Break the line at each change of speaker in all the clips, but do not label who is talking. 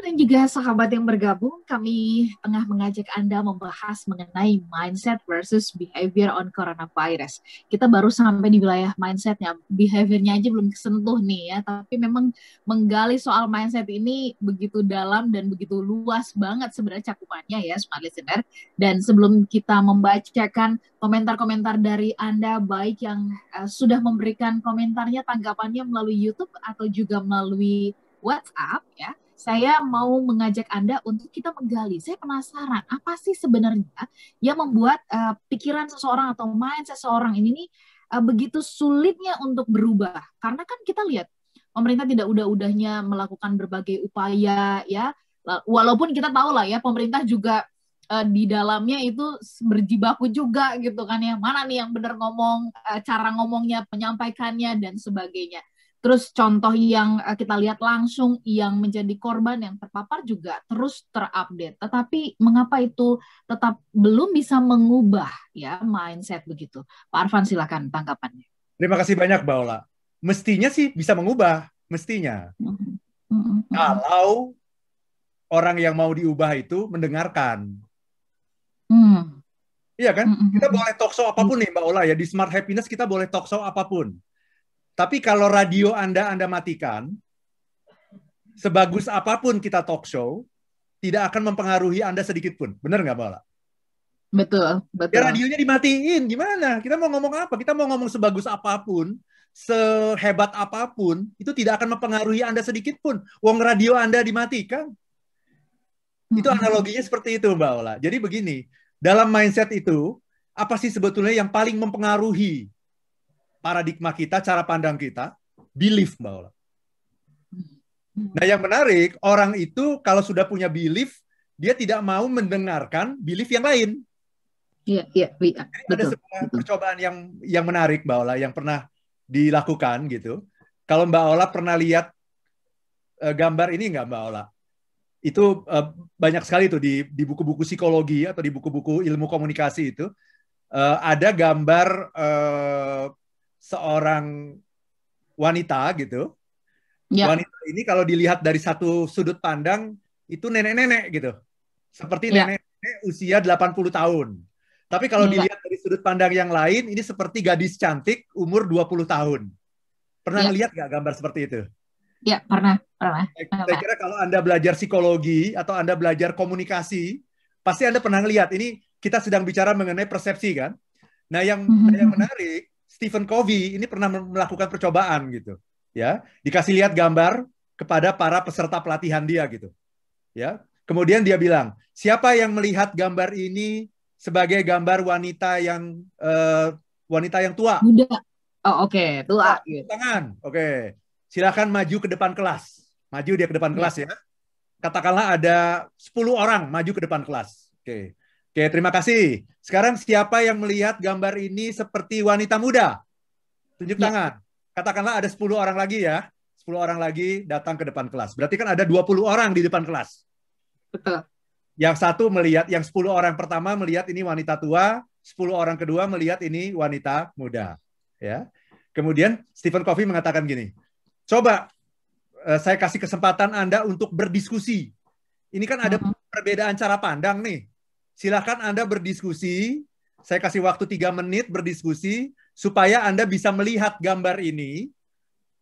dan juga sahabat yang bergabung, kami tengah mengajak Anda membahas mengenai mindset versus behavior on coronavirus. Kita baru sampai di wilayah mindsetnya, behaviornya aja belum kesentuh nih ya, tapi memang menggali soal mindset ini begitu dalam dan begitu luas banget sebenarnya cakupannya ya, smart listener. Dan sebelum kita membacakan komentar-komentar dari Anda, baik yang uh, sudah memberikan komentarnya, tanggapannya melalui YouTube atau juga melalui WhatsApp ya, saya mau mengajak Anda untuk kita menggali. Saya penasaran, apa sih sebenarnya yang membuat uh, pikiran seseorang atau mind seseorang ini nih uh, begitu sulitnya untuk berubah? Karena kan kita lihat pemerintah tidak udah-udahnya melakukan berbagai upaya ya. Walaupun kita tahu lah ya pemerintah juga uh, di dalamnya itu berjibaku juga gitu kan ya. Mana nih yang benar ngomong, cara ngomongnya, penyampaikannya dan sebagainya. Terus contoh yang eh, kita lihat langsung yang menjadi korban yang terpapar juga terus terupdate. Tetapi mengapa itu tetap belum bisa mengubah ya mindset begitu? Pak Arfan silakan tanggapannya.
Terima kasih banyak Mbak Ola. Mestinya sih bisa mengubah, mestinya. Mm -hmm. Kalau orang yang mau diubah itu mendengarkan. Mm. Iya kan? Mm -hmm. Kita boleh talk show apa pun nih Mbak Ola ya di Smart Happiness kita boleh talk show apa pun tapi kalau radio Anda Anda matikan, sebagus apa pun kita talk show, tidak akan mempengaruhi Anda sedikit pun. Benar nggak, Mbak
Betul, betul.
Ya radionya dimatiin, gimana? Kita mau ngomong apa? Kita mau ngomong sebagus apa pun, sehebat apa pun, itu tidak akan mempengaruhi Anda sedikit pun. Wong radio Anda dimatikan. Itu analoginya seperti itu, Mbak Ola. Jadi begini, dalam mindset itu, apa sih sebetulnya yang paling mempengaruhi paradigma kita, cara pandang kita, belief Mbak Ola. Nah yang menarik, orang itu kalau sudah punya belief, dia tidak mau mendengarkan belief yang lain.
Iya, iya, iya.
Ada sebuah percobaan yang yang menarik Mbak Ola, yang pernah dilakukan gitu. Kalau Mbak Ola pernah lihat uh, gambar ini nggak Mbak Ola? Itu uh, banyak sekali tuh di di buku-buku psikologi atau di buku-buku ilmu komunikasi itu uh, ada gambar uh, seorang wanita gitu. Ya. Wanita ini kalau dilihat dari satu sudut pandang itu nenek-nenek gitu. Seperti ya. nenek-nenek usia 80 tahun. Tapi kalau ya. dilihat dari sudut pandang yang lain ini seperti gadis cantik umur 20 tahun. Pernah ya. lihat nggak gambar seperti itu?
Ya, pernah, pernah.
Saya kira kalau Anda belajar psikologi atau Anda belajar komunikasi, pasti Anda pernah lihat ini kita sedang bicara mengenai persepsi kan. Nah, yang mm -hmm. yang menarik Stephen Covey ini pernah melakukan percobaan gitu, ya. Dikasih lihat gambar kepada para peserta pelatihan dia gitu. Ya. Kemudian dia bilang, "Siapa yang melihat gambar ini sebagai gambar wanita yang uh, wanita yang tua?"
Muda. Oh, oke, okay. tua.
Gitu. Tangan. Oke. Okay. Silakan maju ke depan kelas. Maju dia ke depan ya. kelas ya. Katakanlah ada 10 orang maju ke depan kelas. Oke. Okay. Oke, terima kasih. Sekarang siapa yang melihat gambar ini seperti wanita muda? Tunjuk ya. tangan. Katakanlah ada 10 orang lagi ya. 10 orang lagi datang ke depan kelas. Berarti kan ada 20 orang di depan kelas.
Betul.
Yang satu melihat, yang 10 orang pertama melihat ini wanita tua, 10 orang kedua melihat ini wanita muda. Ya. Kemudian Stephen Covey mengatakan gini, coba uh, saya kasih kesempatan Anda untuk berdiskusi. Ini kan ada uh-huh. perbedaan cara pandang nih Silahkan Anda berdiskusi. Saya kasih waktu tiga menit berdiskusi supaya Anda bisa melihat gambar ini.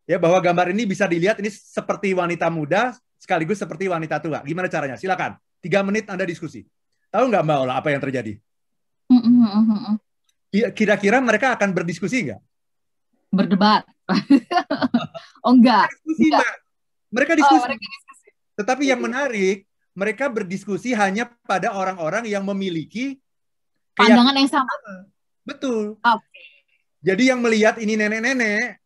Ya, bahwa gambar ini bisa dilihat ini seperti wanita muda sekaligus seperti wanita tua. Gimana caranya? Silakan. Tiga menit Anda diskusi. Tahu nggak Mbak Ola apa yang terjadi? Kira-kira mereka akan berdiskusi nggak?
Berdebat. oh enggak.
Diskusi, enggak. Mbak. Mereka diskusi. Oh, mereka diskusi. Tetapi yang menarik, mereka berdiskusi hanya pada orang-orang yang memiliki
pandangan yang sama.
Betul. Okay. Jadi yang melihat ini nenek-nenek,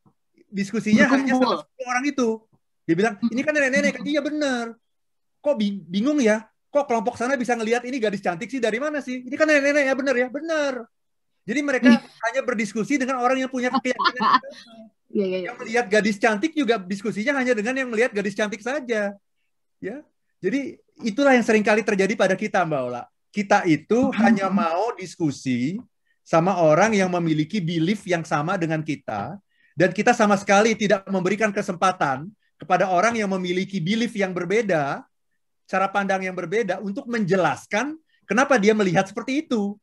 diskusinya Berkumpul. hanya sama orang itu. Dia bilang, ini kan nenek-nenek, kan iya benar. Kok bingung ya? Kok kelompok sana bisa ngelihat ini gadis cantik sih dari mana sih? Ini kan nenek-nenek ya benar ya, benar. Jadi mereka hanya berdiskusi dengan orang yang punya keyakinan. Ya, ya, ya. Yang melihat gadis cantik juga diskusinya hanya dengan yang melihat gadis cantik saja. Ya, jadi itulah yang sering kali terjadi pada kita Mbak Ola. Kita itu hmm. hanya mau diskusi sama orang yang memiliki belief yang sama dengan kita dan kita sama sekali tidak memberikan kesempatan kepada orang yang memiliki belief yang berbeda cara pandang yang berbeda untuk menjelaskan kenapa dia melihat seperti itu.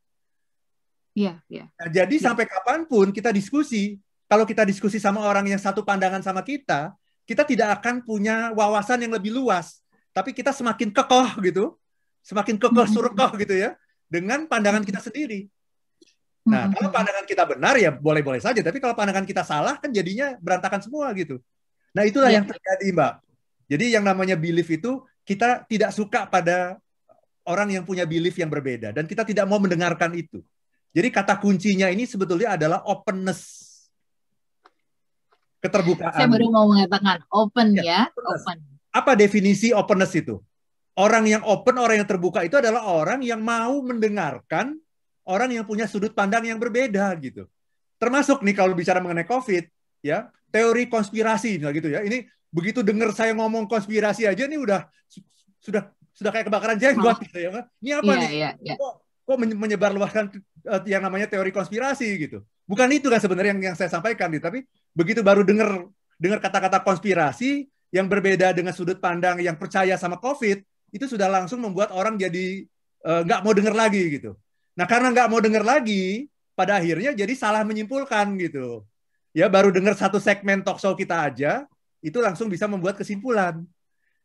Iya, iya.
Nah, jadi ya. sampai kapan pun kita diskusi, kalau kita diskusi sama orang yang satu pandangan sama kita, kita tidak akan punya wawasan yang lebih luas. Tapi kita semakin kekoh gitu, semakin kekoh hmm. surkoh gitu ya, dengan pandangan kita sendiri. Nah, kalau pandangan kita benar ya boleh-boleh saja, tapi kalau pandangan kita salah kan jadinya berantakan semua gitu. Nah, itulah ya. yang terjadi, Mbak. Jadi yang namanya belief itu kita tidak suka pada orang yang punya belief yang berbeda dan kita tidak mau mendengarkan itu. Jadi kata kuncinya ini sebetulnya adalah openness. Keterbukaan.
Saya baru mau mengatakan open ya, ya open.
Apa definisi openness itu? Orang yang open, orang yang terbuka itu adalah orang yang mau mendengarkan orang yang punya sudut pandang yang berbeda gitu. Termasuk nih kalau bicara mengenai COVID, ya teori konspirasi gitu ya. Ini begitu dengar saya ngomong konspirasi aja nih udah sudah sudah kayak kebakaran jenggot gitu ya. Ini apa yeah, nih? Yeah, yeah. Kok, kok menyebarluaskan uh, yang namanya teori konspirasi gitu. Bukan itu kan sebenarnya yang yang saya sampaikan nih, tapi begitu baru dengar dengar kata-kata konspirasi yang berbeda dengan sudut pandang yang percaya sama COVID, itu sudah langsung membuat orang jadi eh, nggak uh, mau dengar lagi gitu. Nah karena nggak mau dengar lagi, pada akhirnya jadi salah menyimpulkan gitu. Ya baru dengar satu segmen talk show kita aja, itu langsung bisa membuat kesimpulan.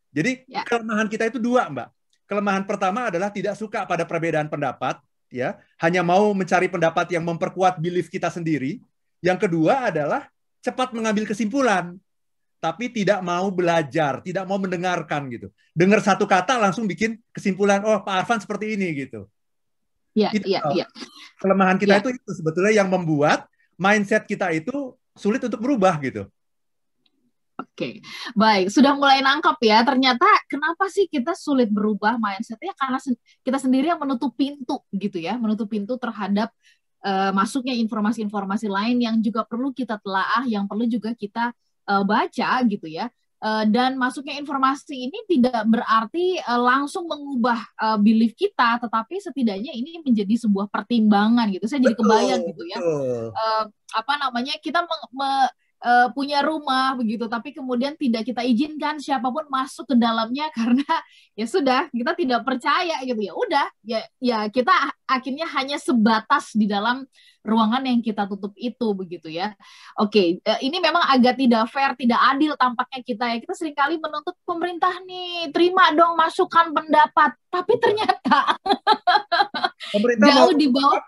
Jadi ya. kelemahan kita itu dua, Mbak. Kelemahan pertama adalah tidak suka pada perbedaan pendapat, ya, hanya mau mencari pendapat yang memperkuat belief kita sendiri. Yang kedua adalah cepat mengambil kesimpulan, tapi tidak mau belajar, tidak mau mendengarkan gitu. Dengar satu kata langsung bikin kesimpulan, oh Pak Arfan seperti ini gitu.
Iya, iya, iya.
Kelemahan kita ya. itu itu sebetulnya yang membuat mindset kita itu sulit untuk berubah gitu.
Oke, baik. Sudah mulai nangkap ya. Ternyata kenapa sih kita sulit berubah mindsetnya? Karena kita sendiri yang menutup pintu gitu ya, menutup pintu terhadap uh, masuknya informasi-informasi lain yang juga perlu kita telaah, yang perlu juga kita uh, baca gitu ya. Uh, dan masuknya informasi ini tidak berarti uh, langsung mengubah uh, belief kita, tetapi setidaknya ini menjadi sebuah pertimbangan gitu. Saya jadi kebayang gitu ya, uh, apa namanya kita me, uh, punya rumah begitu tapi kemudian tidak kita izinkan siapa pun masuk ke dalamnya karena ya sudah kita tidak percaya gitu. Ya udah ya ya kita akhirnya hanya sebatas di dalam ruangan yang kita tutup itu begitu ya. Oke uh, ini memang agak tidak fair tidak adil tampaknya kita ya. Kita sering kali menuntut pemerintah nih terima dong masukan pendapat tapi ternyata
pemerintah jauh di bawah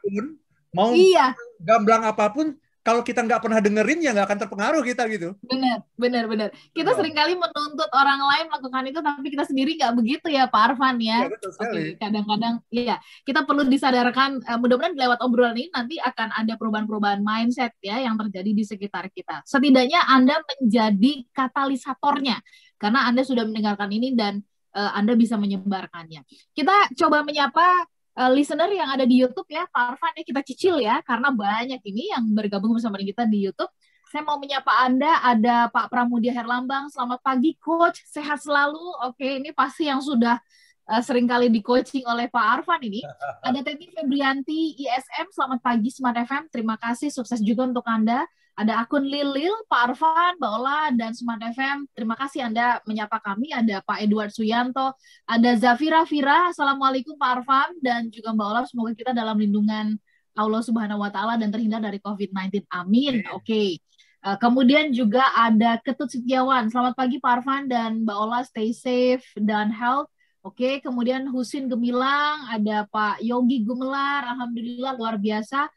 mau iya. gamblang apa pun kalau kita nggak pernah dengerin ya nggak akan terpengaruh kita gitu.
Benar, benar, benar. Kita oh. sering kali menuntut orang lain melakukan itu, tapi kita sendiri nggak begitu ya, Pak Arfan ya. ya betul sekali. Oke, kadang-kadang, iya, kita perlu disadarkan. Uh, mudah-mudahan lewat obrolan ini nanti akan ada perubahan-perubahan mindset ya yang terjadi di sekitar kita. Setidaknya Anda menjadi katalisatornya, karena Anda sudah mendengarkan ini dan uh, Anda bisa menyebarkannya. Kita coba menyapa uh, listener yang ada di YouTube ya, Pak Arfan ya kita cicil ya, karena banyak ini yang bergabung bersama kita di YouTube. Saya mau menyapa Anda, ada Pak Pramudia Herlambang, selamat pagi Coach, sehat selalu. Oke, ini pasti yang sudah uh, sering kali di coaching oleh Pak Arfan ini. Ada Teti Febrianti, ISM, selamat pagi Smart FM, terima kasih, sukses juga untuk Anda. Ada akun Lilil, Pak Arfan, Mbak Ola, dan Smart FM. Terima kasih Anda menyapa kami. Ada Pak Edward Suyanto, ada Zafira Fira. Assalamualaikum Pak Arfan, dan juga Mbak Ola. Semoga kita dalam lindungan Allah Subhanahu Wa Taala dan terhindar dari COVID-19. Amin. Oke. Okay. Uh, kemudian juga ada Ketut Setiawan. Selamat pagi Pak Arfan dan Mbak Ola. Stay safe dan health. Oke, kemudian Husin Gemilang, ada Pak Yogi Gumelar, Alhamdulillah luar biasa.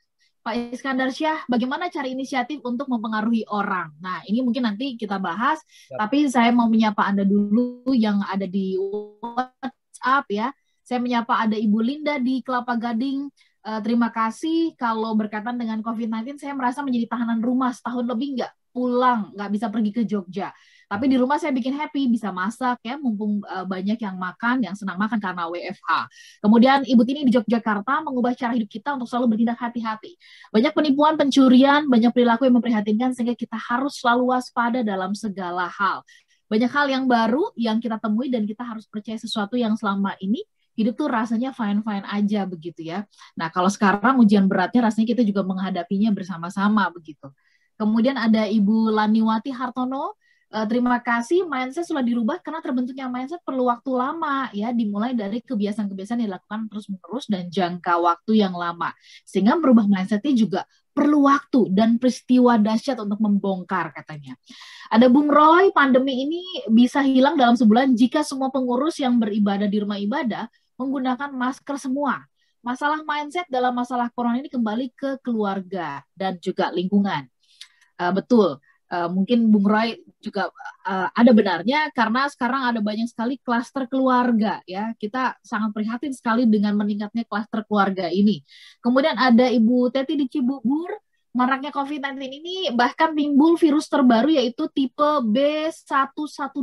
Pak Iskandar Syah, bagaimana cara inisiatif untuk mempengaruhi orang? Nah, ini mungkin nanti kita bahas, ya. tapi saya mau menyapa Anda dulu yang ada di WhatsApp ya. Saya menyapa ada Ibu Linda di Kelapa Gading. Uh, terima kasih kalau berkaitan dengan COVID-19, saya merasa menjadi tahanan rumah setahun lebih nggak pulang, nggak bisa pergi ke Jogja. Tapi di rumah saya bikin happy, bisa masak ya, mumpung uh, banyak yang makan, yang senang makan karena WFH. Kemudian Ibu Tini di Yogyakarta mengubah cara hidup kita untuk selalu bertindak hati-hati. Banyak penipuan, pencurian, banyak perilaku yang memprihatinkan sehingga kita harus selalu waspada dalam segala hal. Banyak hal yang baru yang kita temui dan kita harus percaya sesuatu yang selama ini hidup tuh rasanya fine-fine aja begitu ya. Nah, kalau sekarang ujian beratnya rasanya kita juga menghadapinya bersama-sama begitu. Kemudian ada Ibu Laniwati Hartono, uh, terima kasih mindset sudah dirubah karena terbentuknya mindset perlu waktu lama ya dimulai dari kebiasaan-kebiasaan yang dilakukan terus-menerus dan jangka waktu yang lama sehingga merubah mindsetnya juga perlu waktu dan peristiwa dahsyat untuk membongkar katanya. Ada Bung Roy, pandemi ini bisa hilang dalam sebulan jika semua pengurus yang beribadah di rumah ibadah menggunakan masker semua. Masalah mindset dalam masalah corona ini kembali ke keluarga dan juga lingkungan. Uh, betul, uh, mungkin Bung Roy juga uh, ada benarnya karena sekarang ada banyak sekali klaster keluarga ya. Kita sangat prihatin sekali dengan meningkatnya klaster keluarga ini. Kemudian ada Ibu Teti di Cibubur, maraknya COVID-19 ini bahkan timbul virus terbaru yaitu tipe B112.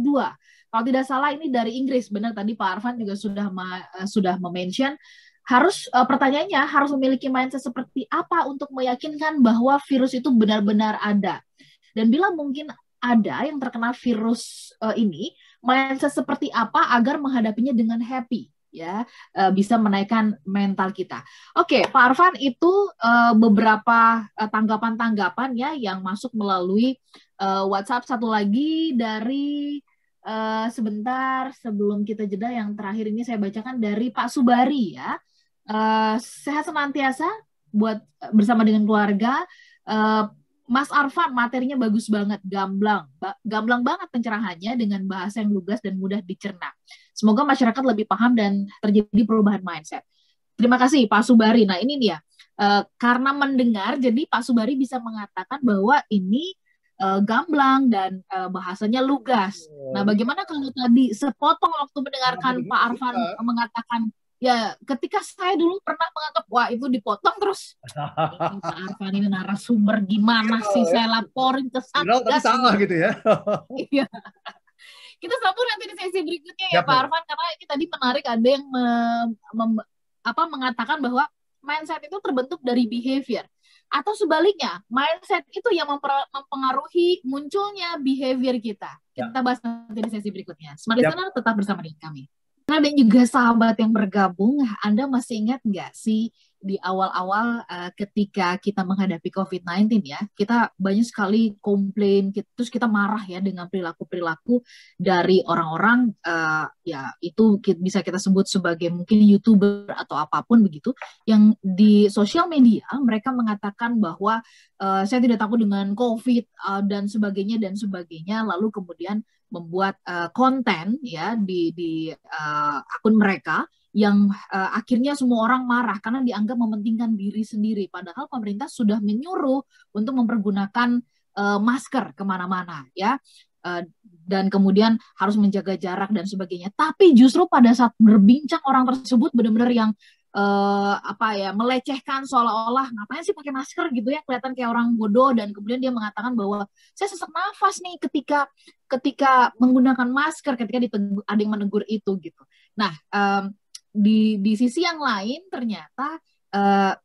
Kalau tidak salah ini dari Inggris. Benar tadi Pak Arfan juga sudah ma uh, sudah mention harus pertanyaannya harus memiliki mindset seperti apa untuk meyakinkan bahwa virus itu benar-benar ada dan bila mungkin ada yang terkena virus uh, ini, mindset seperti apa agar menghadapinya dengan happy ya uh, bisa menaikkan mental kita. Oke, Pak Arfan itu uh, beberapa tanggapan-tanggapan ya yang masuk melalui WhatsApp satu lagi dari sebentar sebelum kita jeda yang terakhir ini saya bacakan dari Pak Subari ya. Uh, sehat senantiasa buat bersama dengan keluarga. Mas Arfan materinya bagus banget, gamblang, ba gamblang banget pencerahannya dengan bahasa yang lugas dan mudah dicerna. Semoga masyarakat lebih paham dan terjadi perubahan mindset. Terima kasih Pak Subari. Nah ini dia, uh, karena mendengar jadi Pak Subari bisa mengatakan bahwa ini uh, gamblang dan uh, bahasanya lugas. Nah bagaimana kalau tadi sepotong waktu mendengarkan Pak Arfan mengatakan ya ketika saya dulu pernah menganggap wah itu dipotong terus. Pak Arfan ini narasumber gimana Viral, sih ya? saya laporin ke
Satgas tapi salah gitu ya.
Iya. Kita sambung nanti di sesi berikutnya ya, ya Pak Arfan karena ini tadi menarik ada yang me, mem, apa mengatakan bahwa mindset itu terbentuk dari behavior. Atau sebaliknya mindset itu yang mempengaruhi munculnya behavior kita. Ya. kita bahas nanti di sesi berikutnya. Smart listener tetap bersama dengan kami Nah, dan juga sahabat yang bergabung, Anda masih ingat nggak sih di awal-awal uh, ketika kita menghadapi COVID-19 ya, kita banyak sekali komplain, kita, terus kita marah ya dengan perilaku-perilaku dari orang-orang uh, ya itu bisa kita sebut sebagai mungkin youtuber atau apa pun begitu, yang di sosial media mereka mengatakan bahwa uh, saya tidak takut dengan COVID uh, dan sebagainya dan sebagainya, lalu kemudian membuat uh, konten ya di di uh, akun mereka yang uh, akhirnya semua orang marah karena dianggap mementingkan diri sendiri. Padahal pemerintah sudah menyuruh untuk mempergunakan uh, masker ke mana-mana ya. Uh, dan kemudian harus menjaga jarak dan sebagainya. Tapi justru pada saat berbincang orang tersebut benar-benar yang uh, apa ya melecehkan seolah-olah ngapain sih pakai masker gitu ya kelihatan kayak orang bodoh. Dan kemudian dia mengatakan bahwa saya sesak nafas nih ketika ketika menggunakan masker ketika ada yang menegur itu gitu. Nah um, di di sisi yang lain ternyata uh,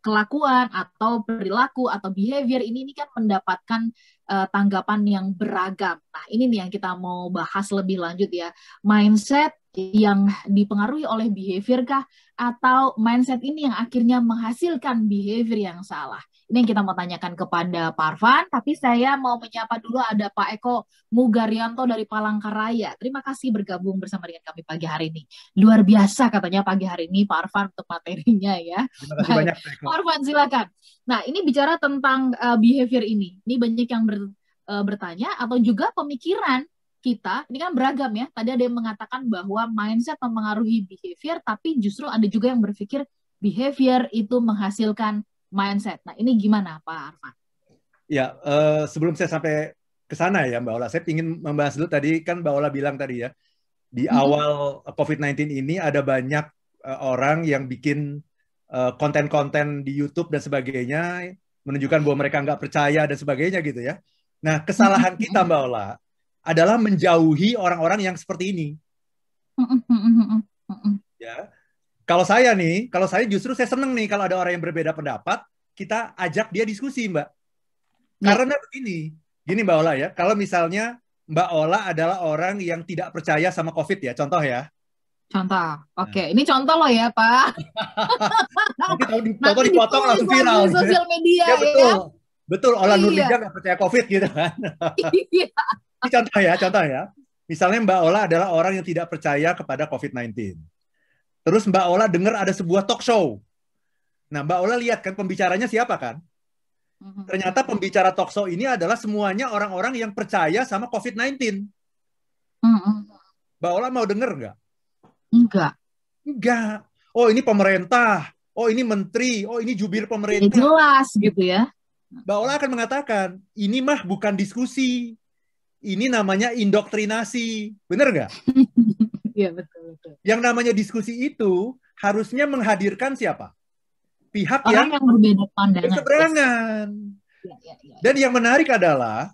kelakuan atau perilaku atau behavior ini ini kan mendapatkan uh, tanggapan yang beragam. Nah, ini nih yang kita mau bahas lebih lanjut ya. Mindset yang dipengaruhi oleh behavior kah atau mindset ini yang akhirnya menghasilkan behavior yang salah? Ini yang kita mau tanyakan kepada Parvan, tapi saya mau menyapa dulu ada Pak Eko Mugaryanto dari Palangkaraya. Terima kasih bergabung bersama dengan kami pagi hari ini. Luar biasa katanya pagi hari ini Pak Arfan untuk materinya ya.
Terima kasih banyak
Pak Arfan silakan. Nah ini bicara tentang uh, behavior ini. Ini banyak yang ber, uh, bertanya atau juga pemikiran kita ini kan beragam ya. Tadi ada yang mengatakan bahwa mindset mempengaruhi behavior, tapi justru ada juga yang berpikir behavior itu menghasilkan mindset. Nah, ini gimana Pak Arfan?
Ya, uh, sebelum saya sampai ke sana ya Mbak Ola, saya ingin membahas dulu tadi kan Mbak Ola bilang tadi ya, di hmm. awal COVID-19 ini ada banyak uh, orang yang bikin konten konten-konten di YouTube dan sebagainya, menunjukkan bahwa mereka nggak percaya dan sebagainya gitu ya. Nah, kesalahan hmm. kita Mbak Ola adalah menjauhi orang-orang yang seperti ini. Hmm, ya, kalau saya nih, kalau saya justru saya seneng nih kalau ada orang yang berbeda pendapat, kita ajak dia diskusi, Mbak. Ya. Karena begini, gini Mbak Ola ya, kalau misalnya Mbak Ola adalah orang yang tidak percaya sama COVID ya, contoh ya.
Contoh, oke. Okay. Nah. Ini contoh loh ya, Pak.
Nanti kalau di, Nanti dipotong langsung viral.
Di sosial media,
ya. betul. Ya? Betul, Ola iya. Nurliga nggak percaya COVID gitu kan.
iya.
ini contoh ya, contoh ya. Misalnya Mbak Ola adalah orang yang tidak percaya kepada COVID-19. Terus Mbak Ola dengar ada sebuah talk show. Nah, Mbak Ola lihat kan pembicaranya siapa kan? Mhm. Ternyata pembicara talk show ini adalah semuanya orang-orang yang percaya sama COVID-19. Mhm. Mbak Ola mau denger nggak?
Enggak.
Enggak. Oh ini pemerintah. Oh ini menteri. Oh ini jubir pemerintah.
Ya, jelas gitu ya.
Mbak Ola akan mengatakan, ini mah bukan diskusi ini namanya indoktrinasi. Benar nggak?
Iya, betul, betul.
Yang namanya diskusi itu harusnya menghadirkan siapa? Pihak
Orang yang, yang berbeda pandangan.
Berseberangan. Ya, ya, ya, Dan yang menarik adalah,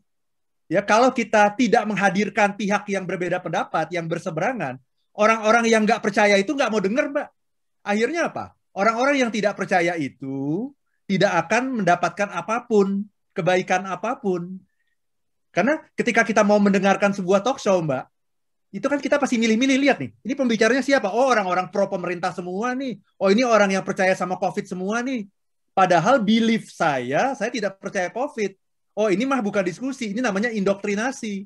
ya kalau kita tidak menghadirkan pihak yang berbeda pendapat, yang berseberangan, orang-orang yang nggak percaya itu nggak mau dengar, Mbak. Akhirnya apa? Orang-orang yang tidak percaya itu tidak akan mendapatkan apa pun, kebaikan apa pun. Karena ketika kita mau mendengarkan sebuah talk show, Mbak, itu kan kita pasti milih-milih lihat nih. Ini pembicaranya siapa? Oh, orang-orang pro pemerintah semua nih. Oh, ini orang yang percaya sama COVID semua nih. Padahal belief saya, saya tidak percaya COVID. Oh, ini mah bukan diskusi, ini namanya indoktrinasi.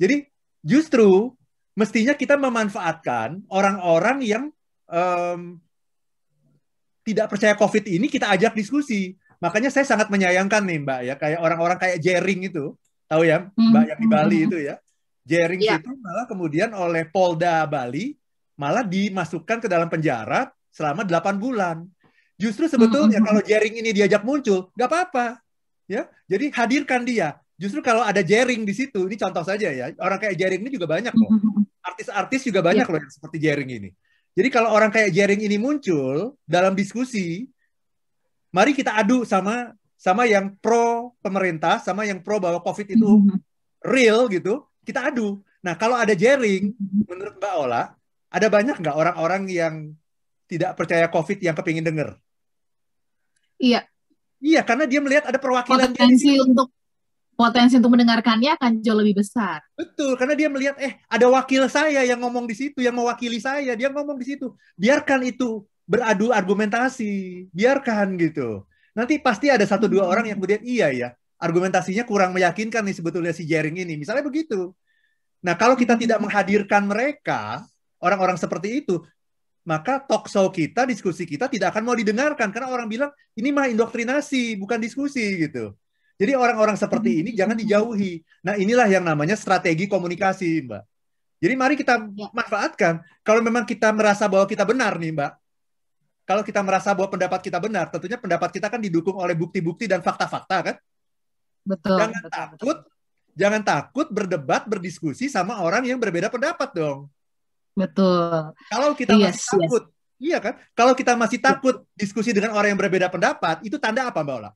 Jadi justru mestinya kita memanfaatkan orang-orang yang um, tidak percaya COVID ini kita ajak diskusi. Makanya saya sangat menyayangkan nih Mbak ya, kayak orang-orang kayak Jering itu tahu ya hmm. mbak yang di Bali hmm. itu ya Jering yeah. itu malah kemudian oleh Polda Bali malah dimasukkan ke dalam penjara selama 8 bulan. Justru sebetulnya mm -hmm. kalau Jering ini diajak muncul, nggak apa-apa. Ya, jadi hadirkan dia. Justru kalau ada Jering di situ, ini contoh saja ya. Orang kayak Jering ini juga banyak loh. Artis-artis juga banyak yeah. loh yang seperti Jering ini. Jadi kalau orang kayak Jering ini muncul dalam diskusi, mari kita adu sama sama yang pro pemerintah, sama yang pro bahwa COVID itu mm-hmm. real gitu, kita adu. Nah, kalau ada jaring, mm-hmm. menurut Mbak Ola, ada banyak nggak orang-orang yang tidak percaya COVID yang kepingin dengar?
Iya.
Iya, karena dia melihat ada perwakilan
potensi untuk potensi untuk mendengarkannya akan jauh lebih besar.
Betul, karena dia melihat eh ada wakil saya yang ngomong di situ, yang mewakili saya, dia ngomong di situ. Biarkan itu beradu argumentasi, biarkan gitu nanti pasti ada satu dua orang yang kemudian iya ya argumentasinya kurang meyakinkan nih sebetulnya si Jering ini. Misalnya begitu. Nah kalau kita tidak menghadirkan mereka orang-orang seperti itu maka talk show kita diskusi kita tidak akan mau didengarkan. Karena orang bilang ini mah indoktrinasi bukan diskusi gitu. Jadi orang-orang seperti ini jangan dijauhi. Nah inilah yang namanya strategi komunikasi mbak. Jadi mari kita ya. manfaatkan. Kalau memang kita merasa bahwa kita benar nih mbak. Kalau kita merasa bahwa pendapat kita benar, tentunya pendapat kita kan didukung oleh bukti-bukti dan fakta-fakta kan?
Betul.
Jangan
betul,
takut, betul. jangan takut berdebat, berdiskusi sama orang yang berbeda pendapat dong.
Betul.
Kalau kita yes, masih takut, yes. iya kan? Kalau kita masih takut diskusi dengan orang yang berbeda pendapat, itu tanda apa Mbak Ola?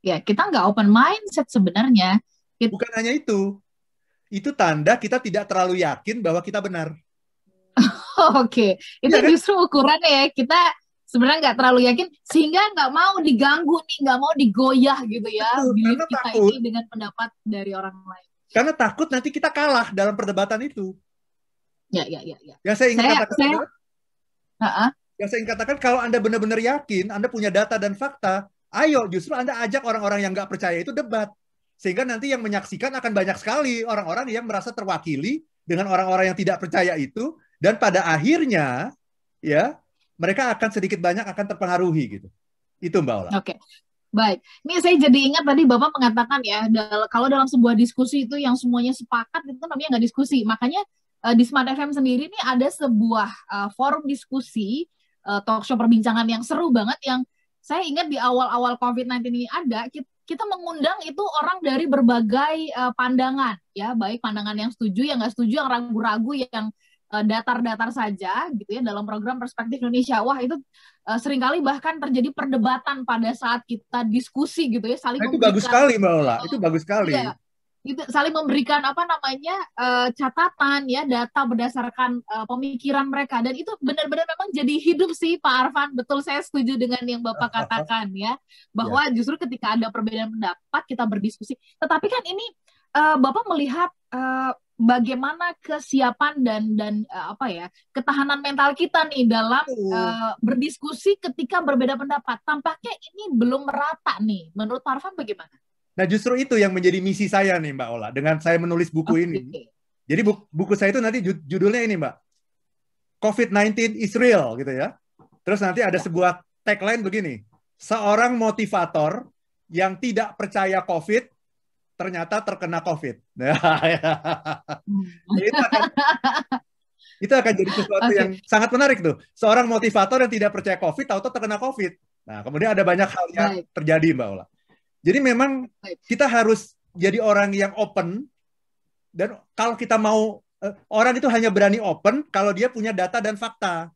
Ya, kita nggak open mindset sebenarnya.
Kita... Bukan hanya itu. Itu tanda kita tidak terlalu yakin bahwa kita benar.
Oke, okay. itu ya, justru ukurannya ya kita sebenarnya nggak terlalu yakin sehingga nggak mau diganggu nih, nggak mau digoyah gitu ya Betul, kita takut, ini dengan pendapat dari orang lain.
Karena takut nanti kita kalah dalam perdebatan itu.
Ya, ya, ya, ya.
Yang saya ingin saya, katakan, saya, uh -uh. yang saya ingin katakan kalau anda benar-benar yakin, anda punya data dan fakta, ayo justru anda ajak orang-orang yang nggak percaya itu debat, sehingga nanti yang menyaksikan akan banyak sekali orang-orang yang merasa terwakili dengan orang-orang yang tidak percaya itu dan pada akhirnya ya mereka akan sedikit banyak akan terpengaruhi gitu. Itu Mbak Ola.
Oke. Okay. Baik, ini saya jadi ingat tadi Bapak mengatakan ya, dal kalau dalam sebuah diskusi itu yang semuanya sepakat itu namanya nggak diskusi. Makanya uh, di Smart FM sendiri ini ada sebuah uh, forum diskusi, uh, talk show perbincangan yang seru banget yang saya ingat di awal-awal COVID-19 ini ada, kita, kita mengundang itu orang dari berbagai uh, pandangan, ya, baik pandangan yang setuju, yang nggak setuju, yang ragu-ragu, yang datar-datar saja gitu ya dalam program perspektif Indonesia. Wah itu uh, sering kali bahkan terjadi perdebatan pada saat kita diskusi gitu ya saling
nah, itu bagus sekali Mbak Ola, itu bagus sekali.
Iya, itu saling memberikan apa namanya uh, catatan ya data berdasarkan uh, pemikiran mereka dan itu benar-benar memang jadi hidup sih Pak Arfan betul saya setuju dengan yang Bapak katakan ya bahwa yeah. justru ketika ada perbedaan pendapat kita berdiskusi tetapi kan ini uh, Bapak melihat uh, bagaimana kesiapan dan dan uh, apa ya ketahanan mental kita nih dalam uh, berdiskusi ketika berbeda pendapat. Tampaknya ini belum merata nih. Menurut Parvan bagaimana?
Nah, justru itu yang menjadi misi saya nih, Mbak Ola, dengan saya menulis buku okay. ini. Jadi buku, buku saya itu nanti judulnya ini, Mbak. COVID-19 is real gitu ya. Terus nanti ada sebuah tagline begini. Seorang motivator yang tidak percaya COVID ternyata terkena COVID. Nah, itu, akan, itu akan jadi sesuatu okay. yang sangat menarik tuh. Seorang motivator yang tidak percaya COVID tahu-tahu terkena COVID. Nah, kemudian ada banyak hal yang Baik. terjadi, Mbak Ola. Jadi memang kita harus jadi orang yang open dan kalau kita mau uh, orang itu hanya berani open kalau dia punya data dan fakta.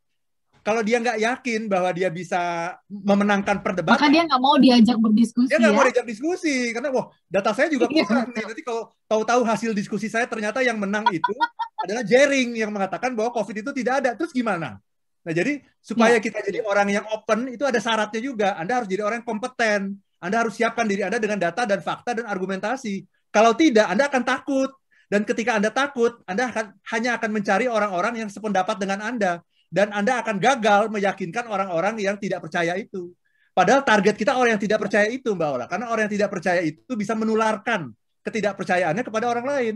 Kalau dia nggak yakin bahwa dia bisa memenangkan perdebatan,
maka dia nggak mau diajak berdiskusi.
Dia nggak ya? mau diajak diskusi karena wah data saya juga iya. kurang nih. Nanti kalau tahu-tahu hasil diskusi saya ternyata yang menang itu adalah Jering yang mengatakan bahwa COVID itu tidak ada. Terus gimana? Nah jadi supaya ya. kita jadi orang yang open itu ada syaratnya juga. Anda harus jadi orang yang kompeten. Anda harus siapkan diri Anda dengan data dan fakta dan argumentasi. Kalau tidak, Anda akan takut. Dan ketika Anda takut, Anda akan hanya akan mencari orang-orang yang sependapat dengan Anda. Dan Anda akan gagal meyakinkan orang-orang yang tidak percaya itu. Padahal target kita orang yang tidak percaya itu, Mbak Ola. Karena orang yang tidak percaya itu bisa menularkan ketidakpercayaannya kepada orang lain.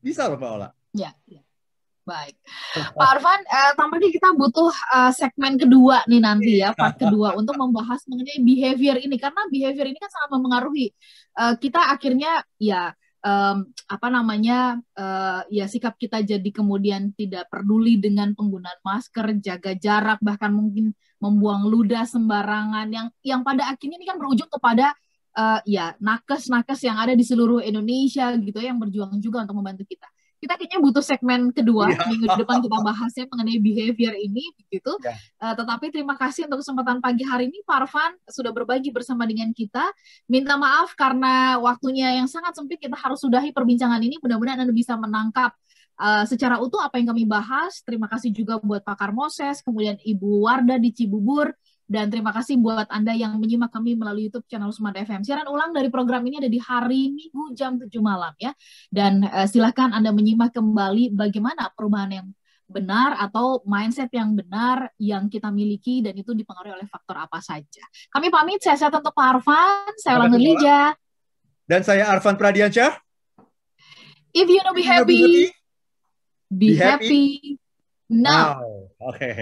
Bisa loh, Mbak Ola.
Ya, ya. Baik, Pak Arfan, eh, tampaknya kita butuh uh, segmen kedua nih nanti ya, part kedua untuk membahas mengenai behavior ini karena behavior ini kan sangat mempengaruhi uh, kita akhirnya ya um, apa namanya uh, ya sikap kita jadi kemudian tidak peduli dengan penggunaan masker, jaga jarak, bahkan mungkin membuang ludah sembarangan yang yang pada akhirnya ini kan berujung kepada uh, ya nakes-nakes yang ada di seluruh Indonesia gitu ya yang berjuang juga untuk membantu kita kita kayaknya butuh segmen kedua yeah. minggu depan kita bahasnya mengenai behavior ini begitu. Yeah. Uh, tetapi terima kasih untuk kesempatan pagi hari ini Pak Arfan sudah berbagi bersama dengan kita. Minta maaf karena waktunya yang sangat sempit kita harus sudahi perbincangan ini. Mudah-mudahan Anda bisa menangkap Uh, secara utuh apa yang kami bahas. Terima kasih juga buat Pakar Moses, kemudian Ibu Warda di Cibubur, dan terima kasih buat Anda yang menyimak kami melalui YouTube channel Smart FM. Siaran ulang dari program ini ada di hari Minggu jam 7 malam ya. Dan uh, silahkan Anda menyimak kembali bagaimana perubahan yang benar atau mindset yang benar yang kita miliki dan itu dipengaruhi oleh faktor apa saja. Kami pamit, saya sehat untuk Pak Arfan, saya Ulang Lija.
Dan saya Arfan Pradiansyah.
If you know be happy, be, happy, be happy now. now.
Oke. Okay.